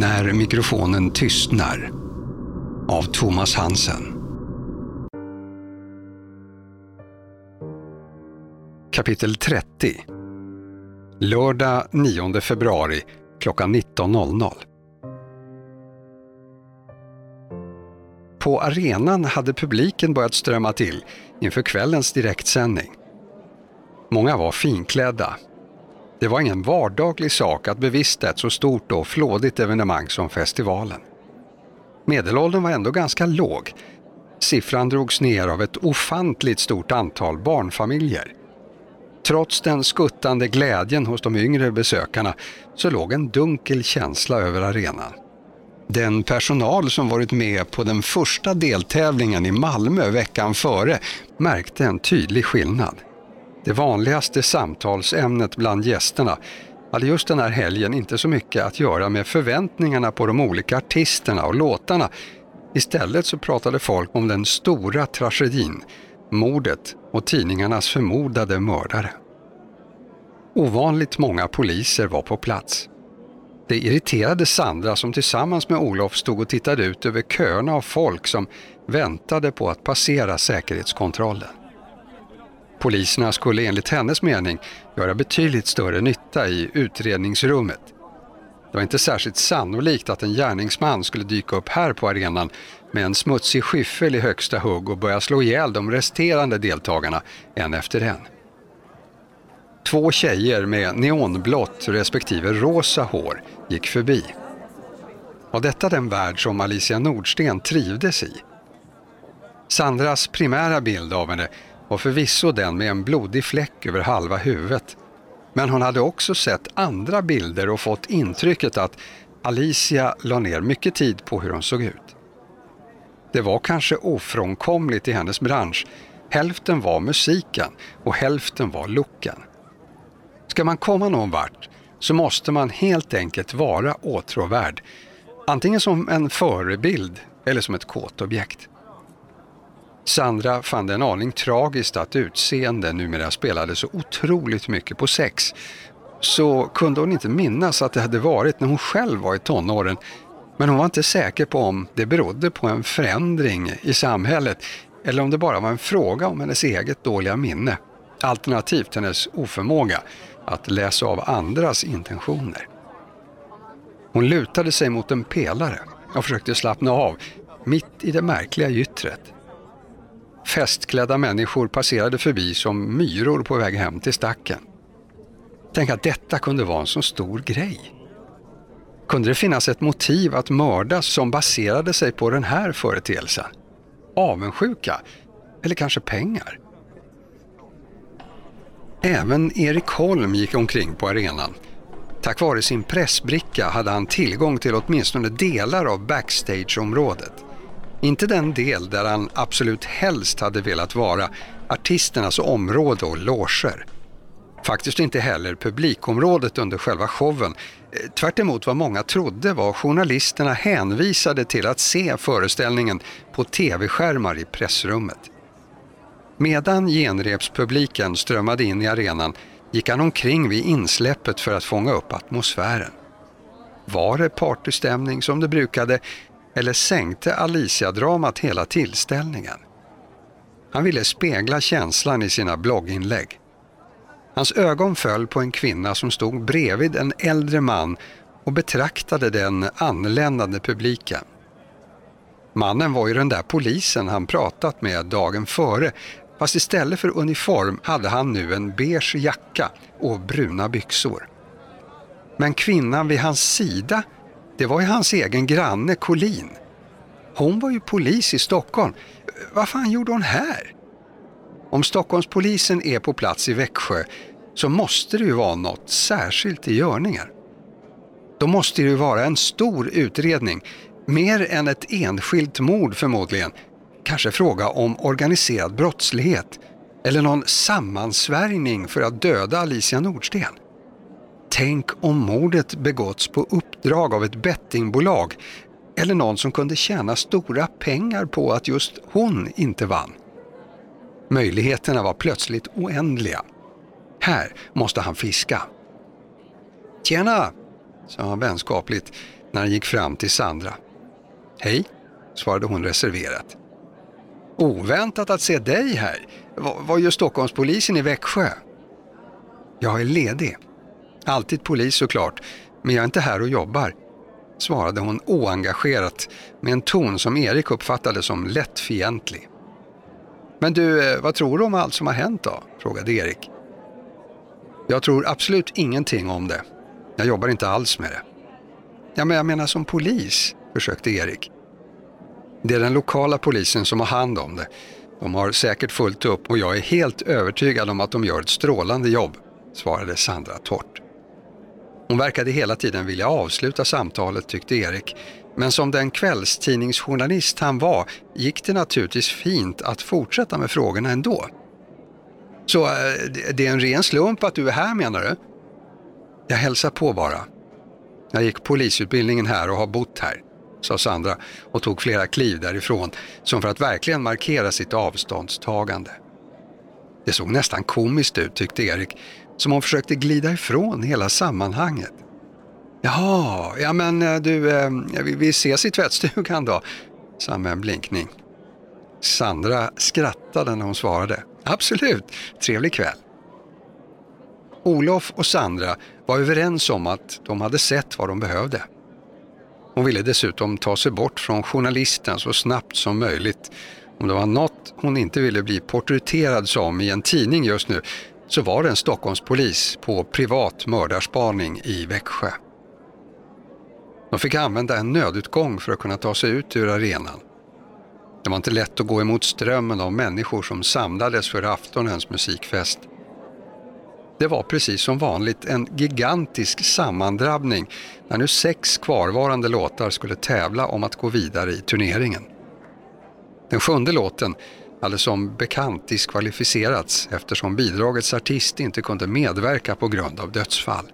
När mikrofonen tystnar av Thomas Hansen. Kapitel 30 Lördag 9 februari klockan 19.00 På arenan hade publiken börjat strömma till inför kvällens direktsändning. Många var finklädda. Det var ingen vardaglig sak att bevista ett så stort och flådigt evenemang som festivalen. Medelåldern var ändå ganska låg. Siffran drogs ner av ett ofantligt stort antal barnfamiljer. Trots den skuttande glädjen hos de yngre besökarna så låg en dunkel känsla över arenan. Den personal som varit med på den första deltävlingen i Malmö veckan före märkte en tydlig skillnad. Det vanligaste samtalsämnet bland gästerna hade just den här helgen inte så mycket att göra med förväntningarna på de olika artisterna och låtarna. Istället så pratade folk om den stora tragedin, mordet och tidningarnas förmodade mördare. Ovanligt många poliser var på plats. Det irriterade Sandra som tillsammans med Olof stod och tittade ut över köerna av folk som väntade på att passera säkerhetskontrollen. Poliserna skulle enligt hennes mening göra betydligt större nytta i utredningsrummet. Det var inte särskilt sannolikt att en gärningsman skulle dyka upp här på arenan med en smutsig skyffel i högsta hugg och börja slå ihjäl de resterande deltagarna en efter en. Två tjejer med neonblått respektive rosa hår gick förbi. Var detta den värld som Alicia Nordsten trivdes i? Sandras primära bild av henne och förvisso den med en blodig fläck över halva huvudet. Men hon hade också sett andra bilder och fått intrycket att Alicia la ner mycket tid på hur hon såg ut. Det var kanske ofrånkomligt i hennes bransch. Hälften var musiken och hälften var looken. Ska man komma någon vart så måste man helt enkelt vara åtråvärd. Antingen som en förebild eller som ett kåtobjekt. Sandra fann det en aning tragiskt att utseende numera spelade så otroligt mycket på sex. Så kunde hon inte minnas att det hade varit när hon själv var i tonåren. Men hon var inte säker på om det berodde på en förändring i samhället eller om det bara var en fråga om hennes eget dåliga minne. Alternativt hennes oförmåga att läsa av andras intentioner. Hon lutade sig mot en pelare och försökte slappna av mitt i det märkliga gyttret. Festklädda människor passerade förbi som myror på väg hem till stacken. Tänk att detta kunde vara en så stor grej. Kunde det finnas ett motiv att mördas som baserade sig på den här företeelsen? Avundsjuka? Eller kanske pengar? Även Erik Holm gick omkring på arenan. Tack vare sin pressbricka hade han tillgång till åtminstone delar av backstageområdet. Inte den del där han absolut helst hade velat vara, artisternas område och loger. Faktiskt inte heller publikområdet under själva showen. Eh, Tvärt vad många trodde var journalisterna hänvisade till att se föreställningen på tv-skärmar i pressrummet. Medan genrepspubliken strömmade in i arenan gick han omkring vid insläppet för att fånga upp atmosfären. Var det partystämning som det brukade eller sänkte Alicia-dramat hela tillställningen? Han ville spegla känslan i sina blogginlägg. Hans ögon föll på en kvinna som stod bredvid en äldre man och betraktade den anländande publiken. Mannen var ju den där polisen han pratat med dagen före Fast istället för uniform hade han nu en beige jacka och bruna byxor. Men kvinnan vid hans sida, det var ju hans egen granne Colin. Hon var ju polis i Stockholm. Vad fan gjorde hon här? Om Stockholmspolisen är på plats i Växjö så måste det ju vara något särskilt i görningar. Då måste det ju vara en stor utredning, mer än ett enskilt mord förmodligen, kanske fråga om organiserad brottslighet eller någon sammansvärjning för att döda Alicia Nordsten. Tänk om mordet begåtts på uppdrag av ett bettingbolag eller någon som kunde tjäna stora pengar på att just hon inte vann. Möjligheterna var plötsligt oändliga. Här måste han fiska. Tjena, sa han vänskapligt när han gick fram till Sandra. Hej, svarade hon reserverat. Oväntat att se dig här. Vad gör Stockholmspolisen i Växjö? Jag är ledig. Alltid polis såklart, men jag är inte här och jobbar, svarade hon oengagerat med en ton som Erik uppfattade som lätt fientlig. Men du, eh, vad tror du om allt som har hänt då? frågade Erik. Jag tror absolut ingenting om det. Jag jobbar inte alls med det. Ja, men jag menar som polis, försökte Erik. Det är den lokala polisen som har hand om det. De har säkert fullt upp och jag är helt övertygad om att de gör ett strålande jobb, svarade Sandra torrt. Hon verkade hela tiden vilja avsluta samtalet tyckte Erik, men som den kvällstidningsjournalist han var gick det naturligtvis fint att fortsätta med frågorna ändå. Så eh, det är en ren slump att du är här menar du? Jag hälsar på bara. Jag gick polisutbildningen här och har bott här, sa Sandra och tog flera kliv därifrån som för att verkligen markera sitt avståndstagande. Det såg nästan komiskt ut tyckte Erik, som hon försökte glida ifrån hela sammanhanget. Jaha, ja men eh, du, eh, vi ses i tvättstugan då, sa med en blinkning. Sandra skrattade när hon svarade. Absolut, trevlig kväll. Olof och Sandra var överens om att de hade sett vad de behövde. Hon ville dessutom ta sig bort från journalisten så snabbt som möjligt. Om det var något hon inte ville bli porträtterad som i en tidning just nu så var det en Stockholmspolis på privat mördarspaning i Växjö. De fick använda en nödutgång för att kunna ta sig ut ur arenan. Det var inte lätt att gå emot strömmen av människor som samlades för aftonens musikfest. Det var precis som vanligt en gigantisk sammandrabbning när nu sex kvarvarande låtar skulle tävla om att gå vidare i turneringen. Den sjunde låten hade som bekant diskvalificerats eftersom bidragets artist inte kunde medverka på grund av dödsfall.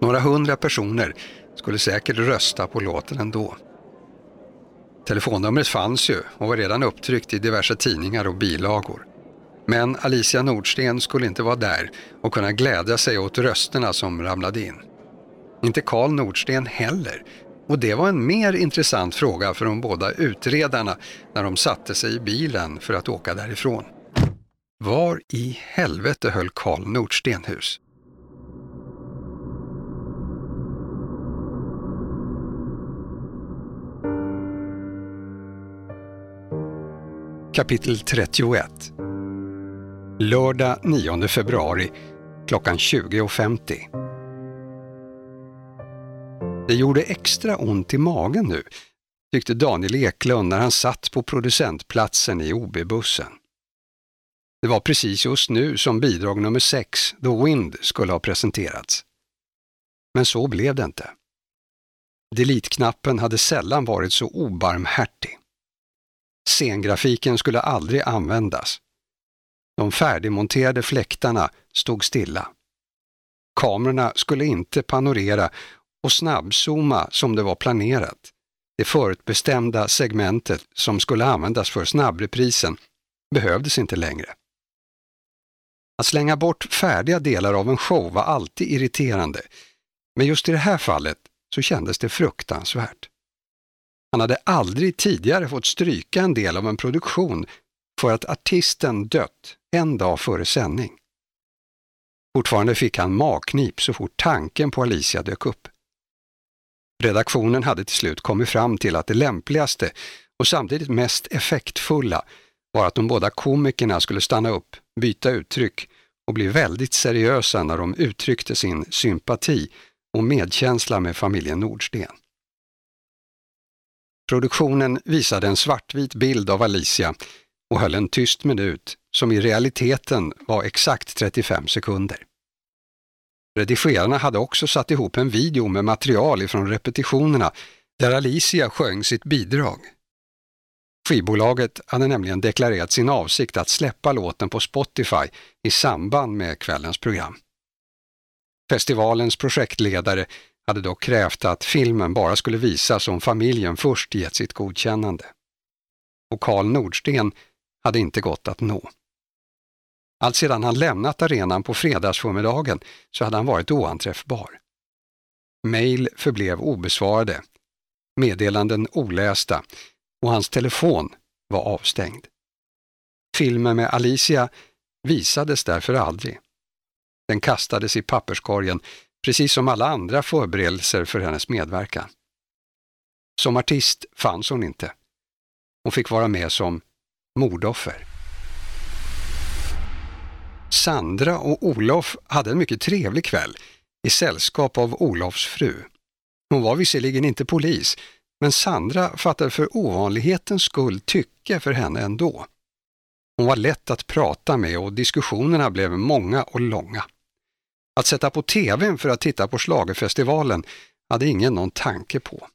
Några hundra personer skulle säkert rösta på låten ändå. Telefonnumret fanns ju och var redan upptryckt i diverse tidningar och bilagor. Men Alicia Nordsten skulle inte vara där och kunna glädja sig åt rösterna som ramlade in. Inte Karl Nordsten heller. Och det var en mer intressant fråga för de båda utredarna när de satte sig i bilen för att åka därifrån. Var i helvete höll Karl Nordsten hus? Kapitel 31 Lördag 9 februari klockan 20.50 det gjorde extra ont i magen nu, tyckte Daniel Eklund när han satt på producentplatsen i OB-bussen. Det var precis just nu som bidrag nummer 6, The Wind, skulle ha presenterats. Men så blev det inte. Delete-knappen hade sällan varit så obarmhärtig. Scengrafiken skulle aldrig användas. De färdigmonterade fläktarna stod stilla. Kamerorna skulle inte panorera och snabbzooma som det var planerat. Det förutbestämda segmentet som skulle användas för snabbreprisen behövdes inte längre. Att slänga bort färdiga delar av en show var alltid irriterande, men just i det här fallet så kändes det fruktansvärt. Han hade aldrig tidigare fått stryka en del av en produktion för att artisten dött en dag före sändning. Fortfarande fick han magknip så fort tanken på Alicia dök upp. Redaktionen hade till slut kommit fram till att det lämpligaste och samtidigt mest effektfulla var att de båda komikerna skulle stanna upp, byta uttryck och bli väldigt seriösa när de uttryckte sin sympati och medkänsla med familjen Nordsten. Produktionen visade en svartvit bild av Alicia och höll en tyst minut som i realiteten var exakt 35 sekunder. Redigerarna hade också satt ihop en video med material ifrån repetitionerna där Alicia sjöng sitt bidrag. Skivbolaget hade nämligen deklarerat sin avsikt att släppa låten på Spotify i samband med kvällens program. Festivalens projektledare hade dock krävt att filmen bara skulle visas om familjen först gett sitt godkännande. Och Karl Nordsten hade inte gått att nå. Allt sedan han lämnat arenan på fredagsförmiddagen så hade han varit oanträffbar. Mail förblev obesvarade, meddelanden olästa och hans telefon var avstängd. Filmen med Alicia visades därför aldrig. Den kastades i papperskorgen, precis som alla andra förberedelser för hennes medverkan. Som artist fanns hon inte. Hon fick vara med som mordoffer. Sandra och Olof hade en mycket trevlig kväll i sällskap av Olofs fru. Hon var visserligen inte polis, men Sandra fattade för ovanlighetens skull tycke för henne ändå. Hon var lätt att prata med och diskussionerna blev många och långa. Att sätta på tvn för att titta på slagerfestivalen hade ingen någon tanke på.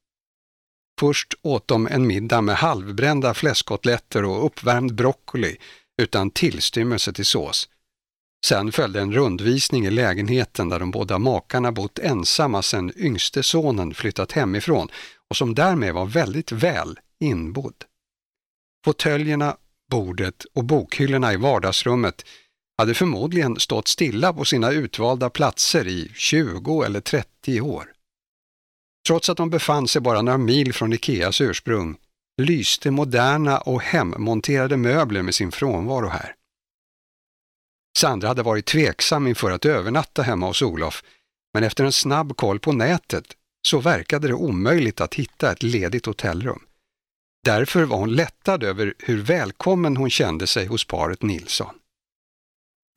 Först åt de en middag med halvbrända fläskkotletter och uppvärmd broccoli utan tillstymmelse till sås. Sen följde en rundvisning i lägenheten där de båda makarna bott ensamma sedan yngste sonen flyttat hemifrån och som därmed var väldigt väl inbodd. Fåtöljerna, bordet och bokhyllorna i vardagsrummet hade förmodligen stått stilla på sina utvalda platser i 20 eller 30 år. Trots att de befann sig bara några mil från Ikeas ursprung lyste moderna och hemmonterade möbler med sin frånvaro här. Sandra hade varit tveksam inför att övernatta hemma hos Olof, men efter en snabb koll på nätet så verkade det omöjligt att hitta ett ledigt hotellrum. Därför var hon lättad över hur välkommen hon kände sig hos paret Nilsson.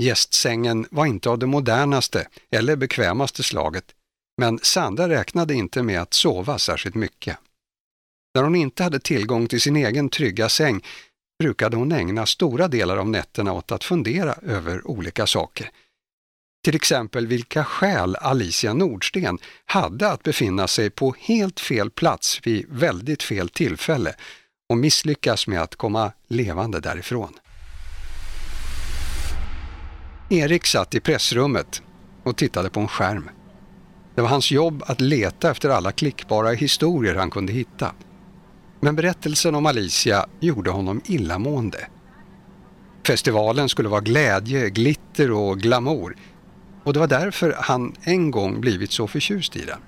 Gästsängen var inte av det modernaste eller bekvämaste slaget, men Sandra räknade inte med att sova särskilt mycket. När hon inte hade tillgång till sin egen trygga säng brukade hon ägna stora delar av nätterna åt att fundera över olika saker. Till exempel vilka skäl Alicia Nordsten hade att befinna sig på helt fel plats vid väldigt fel tillfälle och misslyckas med att komma levande därifrån. Erik satt i pressrummet och tittade på en skärm. Det var hans jobb att leta efter alla klickbara historier han kunde hitta. Men berättelsen om Alicia gjorde honom illamående. Festivalen skulle vara glädje, glitter och glamour och det var därför han en gång blivit så förtjust i den.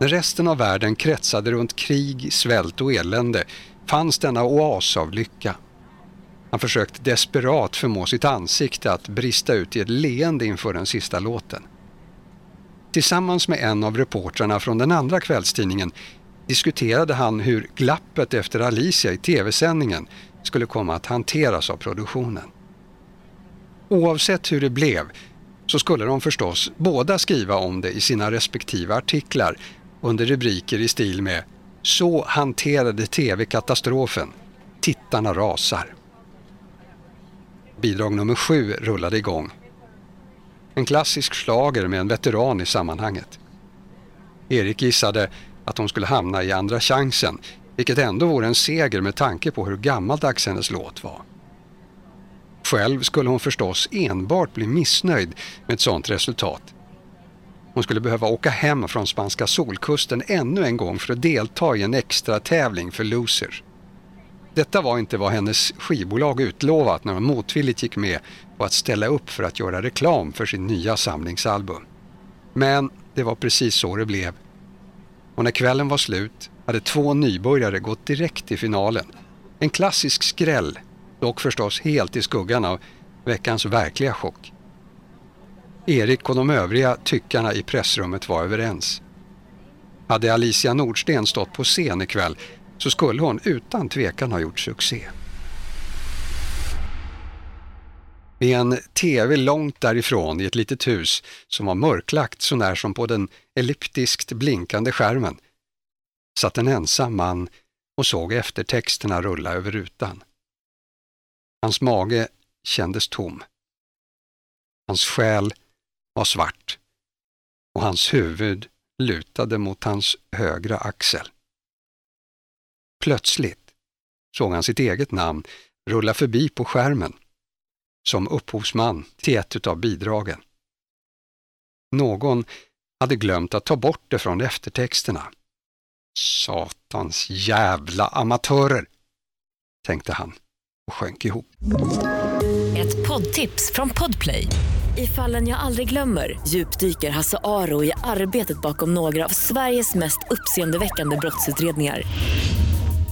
När resten av världen kretsade runt krig, svält och elände fanns denna oas av lycka. Han försökte desperat förmå sitt ansikte att brista ut i ett leende inför den sista låten. Tillsammans med en av reportrarna från den andra kvällstidningen diskuterade han hur glappet efter Alicia i tv-sändningen skulle komma att hanteras av produktionen. Oavsett hur det blev så skulle de förstås båda skriva om det i sina respektive artiklar under rubriker i stil med “Så hanterade tv katastrofen. Tittarna rasar”. Bidrag nummer sju rullade igång. En klassisk slager med en veteran i sammanhanget. Erik gissade att hon skulle hamna i Andra chansen, vilket ändå vore en seger med tanke på hur gammaldags hennes låt var. Själv skulle hon förstås enbart bli missnöjd med ett sådant resultat. Hon skulle behöva åka hem från spanska solkusten ännu en gång för att delta i en extra tävling för losers. Detta var inte vad hennes skivbolag utlovat när hon motvilligt gick med på att ställa upp för att göra reklam för sin nya samlingsalbum. Men det var precis så det blev. Och när kvällen var slut hade två nybörjare gått direkt till finalen. En klassisk skräll, dock förstås helt i skuggan av veckans verkliga chock. Erik och de övriga tyckarna i pressrummet var överens. Hade Alicia Nordsten stått på scen ikväll så skulle hon utan tvekan ha gjort succé. Vid en TV långt därifrån i ett litet hus som var mörklagt sånär som på den elliptiskt blinkande skärmen satt en ensam man och såg eftertexterna rulla över rutan. Hans mage kändes tom. Hans själ var svart och hans huvud lutade mot hans högra axel. Plötsligt såg han sitt eget namn rulla förbi på skärmen som upphovsman till ett av bidragen. Någon hade glömt att ta bort det från eftertexterna. Satans jävla amatörer, tänkte han och sjönk ihop. Ett poddtips från Podplay. I fallen jag aldrig glömmer djupdyker Hasse Aro i arbetet bakom några av Sveriges mest uppseendeväckande brottsutredningar.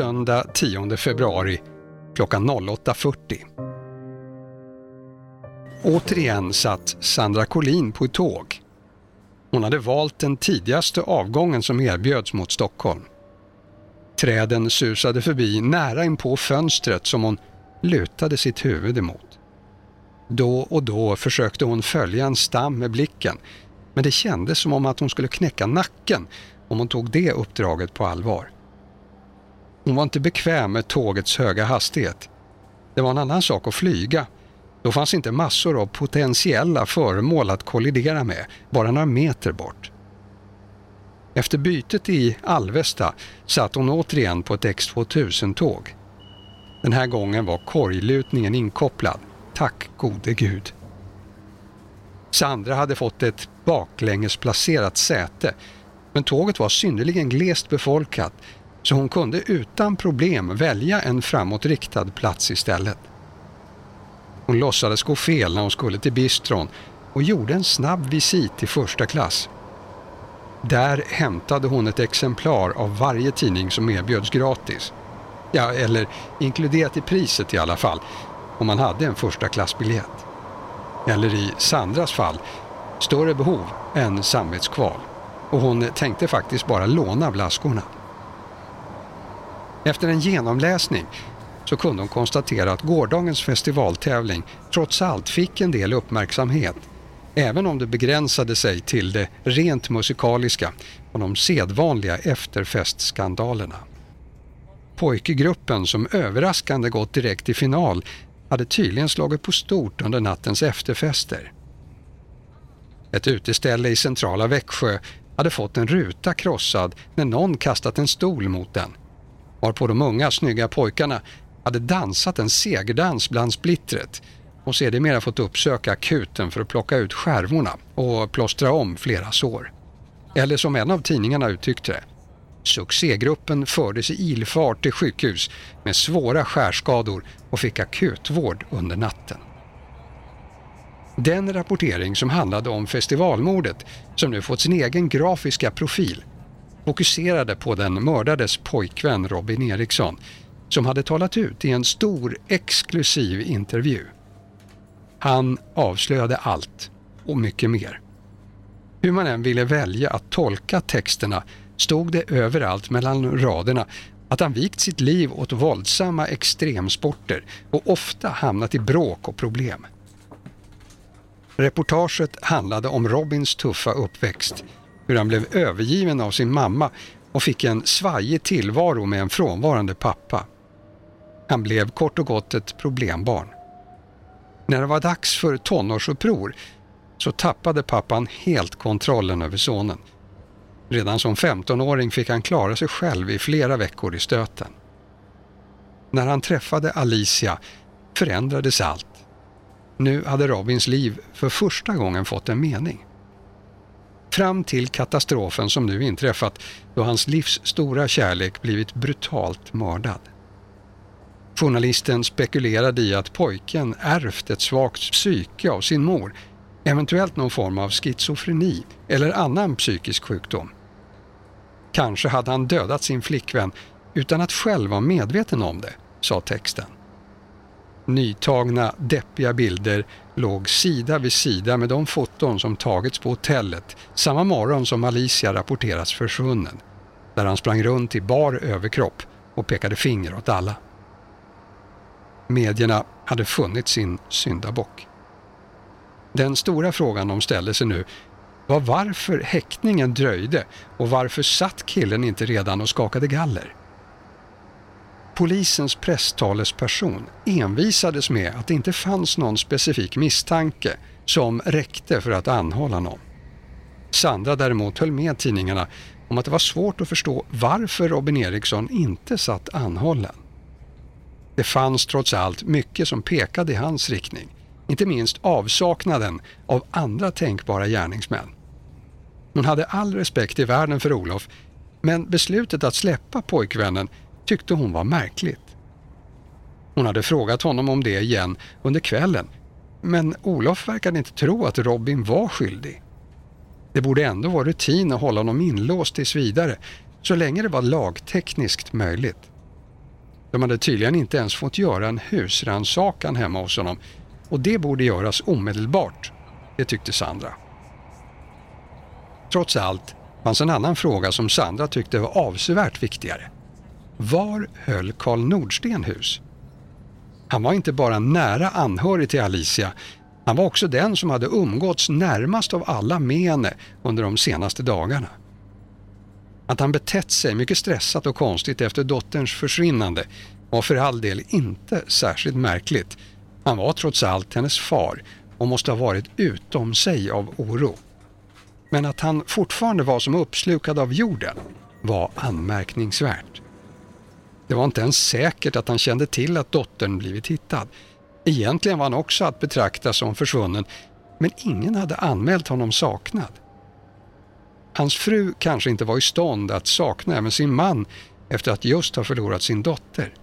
Söndag 10 februari klockan 08.40 Återigen satt Sandra Collin på ett tåg. Hon hade valt den tidigaste avgången som erbjöds mot Stockholm. Träden susade förbi nära in på fönstret som hon lutade sitt huvud emot. Då och då försökte hon följa en stam med blicken men det kändes som om att hon skulle knäcka nacken om hon tog det uppdraget på allvar. Hon var inte bekväm med tågets höga hastighet. Det var en annan sak att flyga. Då fanns inte massor av potentiella föremål att kollidera med, bara några meter bort. Efter bytet i Alvesta satt hon återigen på ett X2000-tåg. Den här gången var korglutningen inkopplad. Tack gode gud. Sandra hade fått ett baklängesplacerat säte men tåget var synnerligen glest befolkat så hon kunde utan problem välja en framåtriktad plats istället. Hon låtsades gå fel när hon skulle till bistron och gjorde en snabb visit till första klass. Där hämtade hon ett exemplar av varje tidning som erbjöds gratis. Ja, eller inkluderat i priset i alla fall, om man hade en första klassbiljett. Eller i Sandras fall, större behov än samvetskval. Och hon tänkte faktiskt bara låna blaskorna. Efter en genomläsning så kunde hon konstatera att gårdagens festivaltävling trots allt fick en del uppmärksamhet även om det begränsade sig till det rent musikaliska och de sedvanliga efterfestskandalerna. Pojkgruppen som överraskande gått direkt till final hade tydligen slagit på stort under nattens efterfester. Ett uteställe i centrala Växjö hade fått en ruta krossad när någon kastat en stol mot den. Varpå de unga snygga pojkarna hade dansat en segerdans bland splittret och sedermera fått uppsöka akuten för att plocka ut skärvorna och plåstra om flera sår. Eller som en av tidningarna uttryckte det, succégruppen fördes i ilfart till sjukhus med svåra skärskador och fick akutvård under natten. Den rapportering som handlade om festivalmordet, som nu fått sin egen grafiska profil, fokuserade på den mördades pojkvän Robin Eriksson som hade talat ut i en stor exklusiv intervju. Han avslöjade allt och mycket mer. Hur man än ville välja att tolka texterna stod det överallt mellan raderna att han vikt sitt liv åt våldsamma extremsporter och ofta hamnat i bråk och problem. Reportaget handlade om Robins tuffa uppväxt, hur han blev övergiven av sin mamma och fick en svajig tillvaro med en frånvarande pappa. Han blev kort och gott ett problembarn. När det var dags för tonårsuppror så tappade pappan helt kontrollen över sonen. Redan som 15-åring fick han klara sig själv i flera veckor i stöten. När han träffade Alicia förändrades allt. Nu hade Robins liv för första gången fått en mening. Fram till katastrofen som nu inträffat då hans livs stora kärlek blivit brutalt mördad. Journalisten spekulerade i att pojken ärvt ett svagt psyke av sin mor, eventuellt någon form av schizofreni eller annan psykisk sjukdom. Kanske hade han dödat sin flickvän utan att själv vara medveten om det, sa texten. Nytagna, deppiga bilder låg sida vid sida med de foton som tagits på hotellet samma morgon som Alicia rapporterats försvunnen, där han sprang runt i bar överkropp och pekade finger åt alla. Medierna hade funnit sin syndabock. Den stora frågan de ställde sig nu var varför häktningen dröjde och varför satt killen inte redan och skakade galler? Polisens presstalesperson envisades med att det inte fanns någon specifik misstanke som räckte för att anhålla någon. Sandra däremot höll med tidningarna om att det var svårt att förstå varför Robin Eriksson inte satt anhållen. Det fanns trots allt mycket som pekade i hans riktning, inte minst avsaknaden av andra tänkbara gärningsmän. Hon hade all respekt i världen för Olof, men beslutet att släppa pojkvännen tyckte hon var märkligt. Hon hade frågat honom om det igen under kvällen, men Olof verkade inte tro att Robin var skyldig. Det borde ändå vara rutin att hålla honom inlåst tills vidare, så länge det var lagtekniskt möjligt. De hade tydligen inte ens fått göra en husrannsakan hemma hos honom och det borde göras omedelbart, det tyckte Sandra. Trots allt fanns en annan fråga som Sandra tyckte var avsevärt viktigare. Var höll Karl Nordsten hus? Han var inte bara nära anhörig till Alicia, han var också den som hade umgåtts närmast av alla med henne under de senaste dagarna. Att han betett sig mycket stressat och konstigt efter dotterns försvinnande var för all del inte särskilt märkligt. Han var trots allt hennes far och måste ha varit utom sig av oro. Men att han fortfarande var som uppslukad av jorden var anmärkningsvärt. Det var inte ens säkert att han kände till att dottern blivit hittad. Egentligen var han också att betrakta som försvunnen, men ingen hade anmält honom saknad. Hans fru kanske inte var i stånd att sakna även sin man efter att just ha förlorat sin dotter.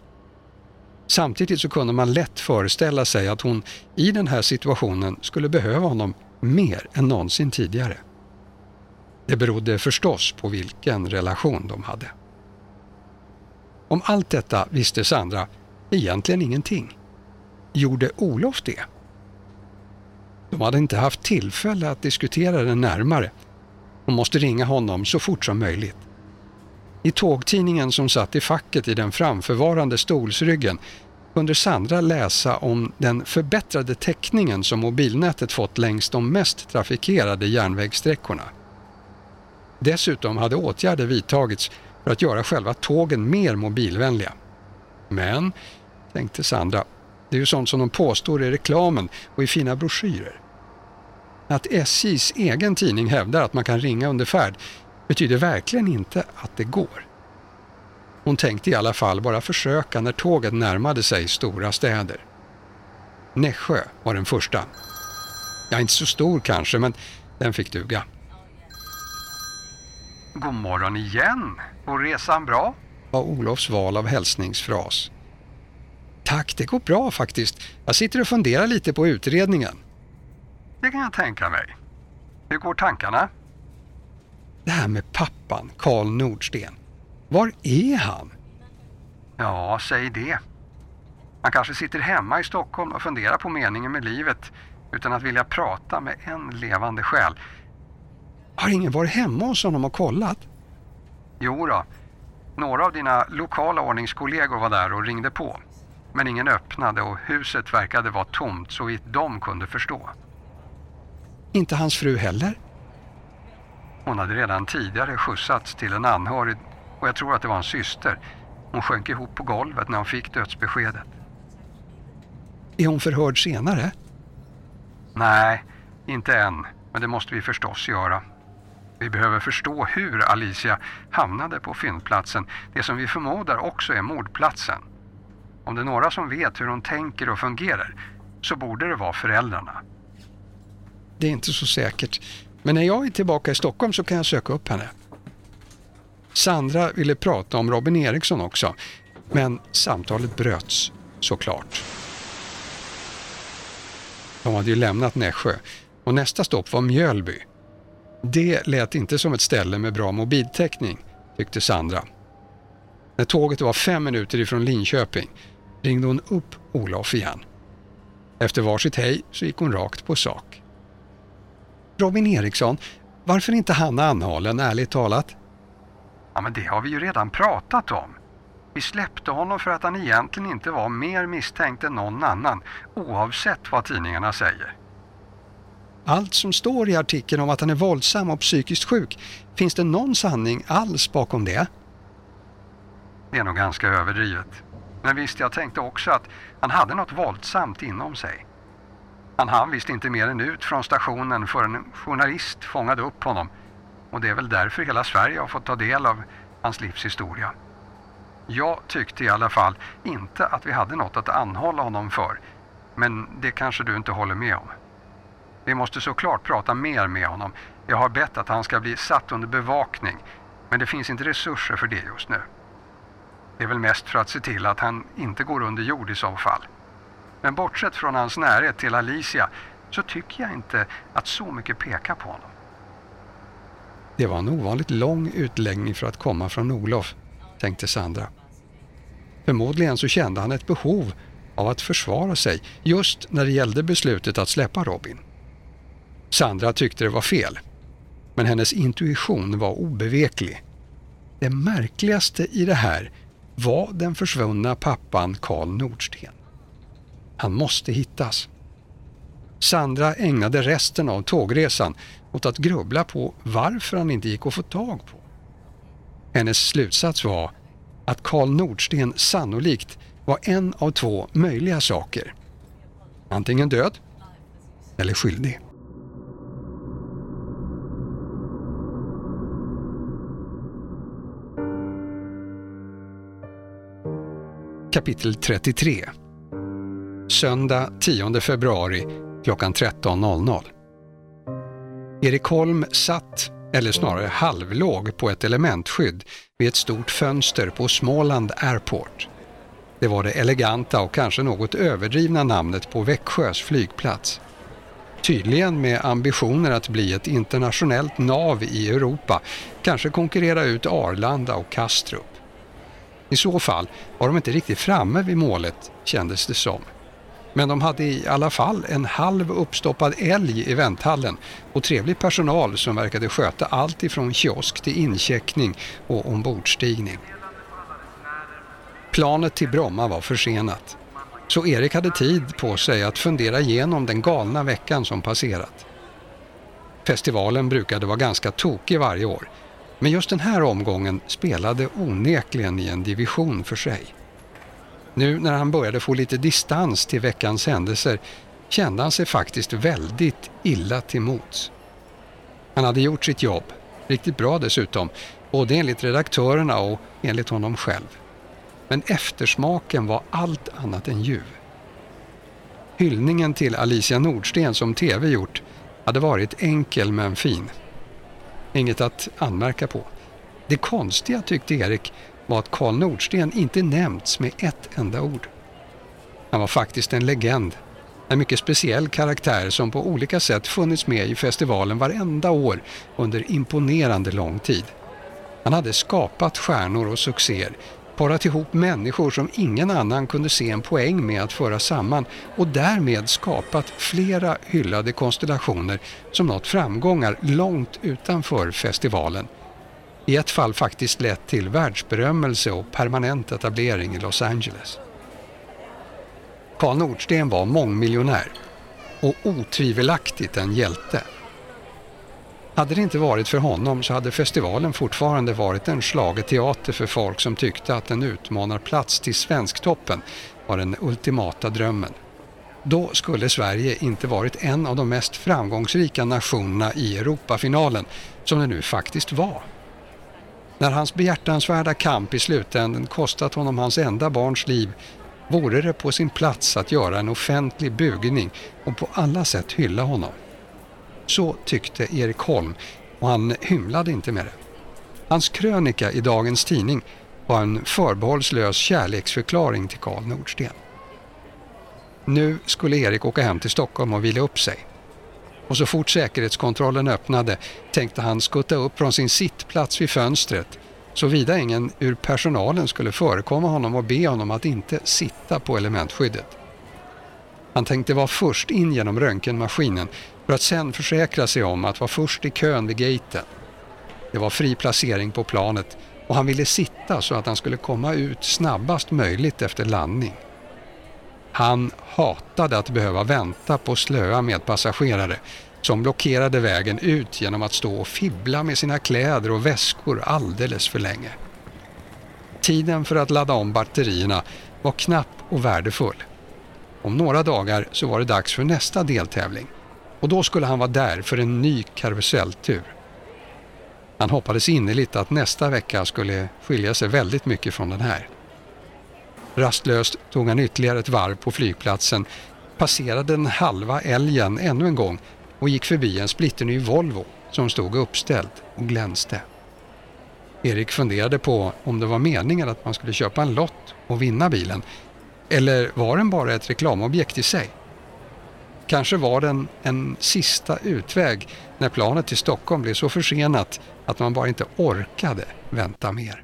Samtidigt så kunde man lätt föreställa sig att hon i den här situationen skulle behöva honom mer än någonsin tidigare. Det berodde förstås på vilken relation de hade. Om allt detta visste Sandra egentligen ingenting. Gjorde Olof det? De hade inte haft tillfälle att diskutera det närmare. Hon måste ringa honom så fort som möjligt. I tågtidningen som satt i facket i den framförvarande stolsryggen kunde Sandra läsa om den förbättrade täckningen som mobilnätet fått längs de mest trafikerade järnvägssträckorna. Dessutom hade åtgärder vidtagits för att göra själva tågen mer mobilvänliga. Men, tänkte Sandra, det är ju sånt som de påstår i reklamen och i fina broschyrer. Att SJs egen tidning hävdar att man kan ringa under färd betyder verkligen inte att det går. Hon tänkte i alla fall bara försöka när tåget närmade sig stora städer. Nässjö var den första. Ja, inte så stor kanske, men den fick duga. God morgon igen! Går resan bra? var Olofs val av hälsningsfras. Tack, det går bra faktiskt. Jag sitter och funderar lite på utredningen. Det kan jag tänka mig. Hur går tankarna? Det här med pappan, Karl Nordsten. Var är han? Ja, säg det. Han kanske sitter hemma i Stockholm och funderar på meningen med livet utan att vilja prata med en levande själ. Har ingen varit hemma hos honom och kollat? Jo då. Några av dina lokala ordningskollegor var där och ringde på. Men ingen öppnade och huset verkade vara tomt så vitt de kunde förstå. Inte hans fru heller? Hon hade redan tidigare skjutsats till en anhörig och jag tror att det var en syster. Hon sjönk ihop på golvet när hon fick dödsbeskedet. Är hon förhörd senare? Nej, inte än. Men det måste vi förstås göra. Vi behöver förstå hur Alicia hamnade på fyndplatsen, det som vi förmodar också är mordplatsen. Om det är några som vet hur hon tänker och fungerar så borde det vara föräldrarna. Det är inte så säkert, men när jag är tillbaka i Stockholm så kan jag söka upp henne. Sandra ville prata om Robin Eriksson också, men samtalet bröts såklart. De hade ju lämnat Nässjö och nästa stopp var Mjölby. Det lät inte som ett ställe med bra mobiltäckning, tyckte Sandra. När tåget var fem minuter ifrån Linköping ringde hon upp Olof igen. Efter varsitt hej så gick hon rakt på sak. Robin Eriksson, varför inte han anhållen, ärligt talat? Ja, men det har vi ju redan pratat om. Vi släppte honom för att han egentligen inte var mer misstänkt än någon annan, oavsett vad tidningarna säger. Allt som står i artikeln om att han är våldsam och psykiskt sjuk, finns det någon sanning alls bakom det? Det är nog ganska överdrivet. Men visst, jag tänkte också att han hade något våldsamt inom sig. Han hann visst inte mer än ut från stationen förrän en journalist fångade upp honom. Och det är väl därför hela Sverige har fått ta del av hans livshistoria. Jag tyckte i alla fall inte att vi hade något att anhålla honom för. Men det kanske du inte håller med om. Vi måste såklart prata mer med honom. Jag har bett att han ska bli satt under bevakning. Men det finns inte resurser för det just nu. Det är väl mest för att se till att han inte går under jord i så fall. Men bortsett från hans närhet till Alicia så tycker jag inte att så mycket pekar på honom. Det var en ovanligt lång utläggning för att komma från Olof, tänkte Sandra. Förmodligen så kände han ett behov av att försvara sig just när det gällde beslutet att släppa Robin. Sandra tyckte det var fel, men hennes intuition var obeveklig. Det märkligaste i det här var den försvunna pappan Karl Nordsten. Han måste hittas. Sandra ägnade resten av tågresan åt att grubbla på varför han inte gick att få tag på. Hennes slutsats var att Karl Nordsten sannolikt var en av två möjliga saker. Antingen död eller skyldig. Kapitel 33 Söndag 10 februari klockan 13.00 Erik Holm satt, eller snarare halvlåg, på ett elementskydd vid ett stort fönster på Småland Airport. Det var det eleganta och kanske något överdrivna namnet på Växjös flygplats. Tydligen med ambitioner att bli ett internationellt nav i Europa, kanske konkurrera ut Arlanda och Kastrup. I så fall var de inte riktigt framme vid målet, kändes det som. Men de hade i alla fall en halv uppstoppad älg i vänthallen och trevlig personal som verkade sköta allt ifrån kiosk till incheckning och ombordstigning. Planet till Bromma var försenat. Så Erik hade tid på sig att fundera igenom den galna veckan som passerat. Festivalen brukade vara ganska tokig varje år men just den här omgången spelade onekligen i en division för sig. Nu när han började få lite distans till veckans händelser kände han sig faktiskt väldigt illa till mots. Han hade gjort sitt jobb, riktigt bra dessutom, både enligt redaktörerna och enligt honom själv. Men eftersmaken var allt annat än ljuv. Hyllningen till Alicia Nordsten som TV gjort hade varit enkel men fin. Inget att anmärka på. Det konstiga tyckte Erik var att Karl Nordsten inte nämnts med ett enda ord. Han var faktiskt en legend. En mycket speciell karaktär som på olika sätt funnits med i festivalen varenda år under imponerande lång tid. Han hade skapat stjärnor och succéer, parat ihop människor som ingen annan kunde se en poäng med att föra samman och därmed skapat flera hyllade konstellationer som nått framgångar långt utanför festivalen i ett fall faktiskt lett till världsberömmelse och permanent etablering i Los Angeles. Karl Nordsten var mångmiljonär och otvivelaktigt en hjälte. Hade det inte varit för honom så hade festivalen fortfarande varit en teater för folk som tyckte att en utmanarplats till Svensktoppen var den ultimata drömmen. Då skulle Sverige inte varit en av de mest framgångsrika nationerna i Europafinalen som det nu faktiskt var. När hans behjärtansvärda kamp i slutänden kostat honom hans enda barns liv vore det på sin plats att göra en offentlig bugning och på alla sätt hylla honom. Så tyckte Erik Holm och han hymlade inte med det. Hans krönika i dagens tidning var en förbehållslös kärleksförklaring till Karl Nordsten. Nu skulle Erik åka hem till Stockholm och vila upp sig. Och så fort säkerhetskontrollen öppnade tänkte han skutta upp från sin sittplats vid fönstret såvida ingen ur personalen skulle förekomma honom och be honom att inte sitta på elementskyddet. Han tänkte vara först in genom röntgenmaskinen för att sen försäkra sig om att vara först i kön vid gaten. Det var fri placering på planet och han ville sitta så att han skulle komma ut snabbast möjligt efter landning. Han hatade att behöva vänta på slöa medpassagerare som blockerade vägen ut genom att stå och fibbla med sina kläder och väskor alldeles för länge. Tiden för att ladda om batterierna var knapp och värdefull. Om några dagar så var det dags för nästa deltävling och då skulle han vara där för en ny karuselltur. Han hoppades innerligt att nästa vecka skulle skilja sig väldigt mycket från den här. Rastlöst tog han ytterligare ett varv på flygplatsen, passerade den halva älgen ännu en gång och gick förbi en splitterny Volvo som stod uppställd och glänste. Erik funderade på om det var meningen att man skulle köpa en lott och vinna bilen. Eller var den bara ett reklamobjekt i sig? Kanske var den en sista utväg när planet till Stockholm blev så försenat att man bara inte orkade vänta mer.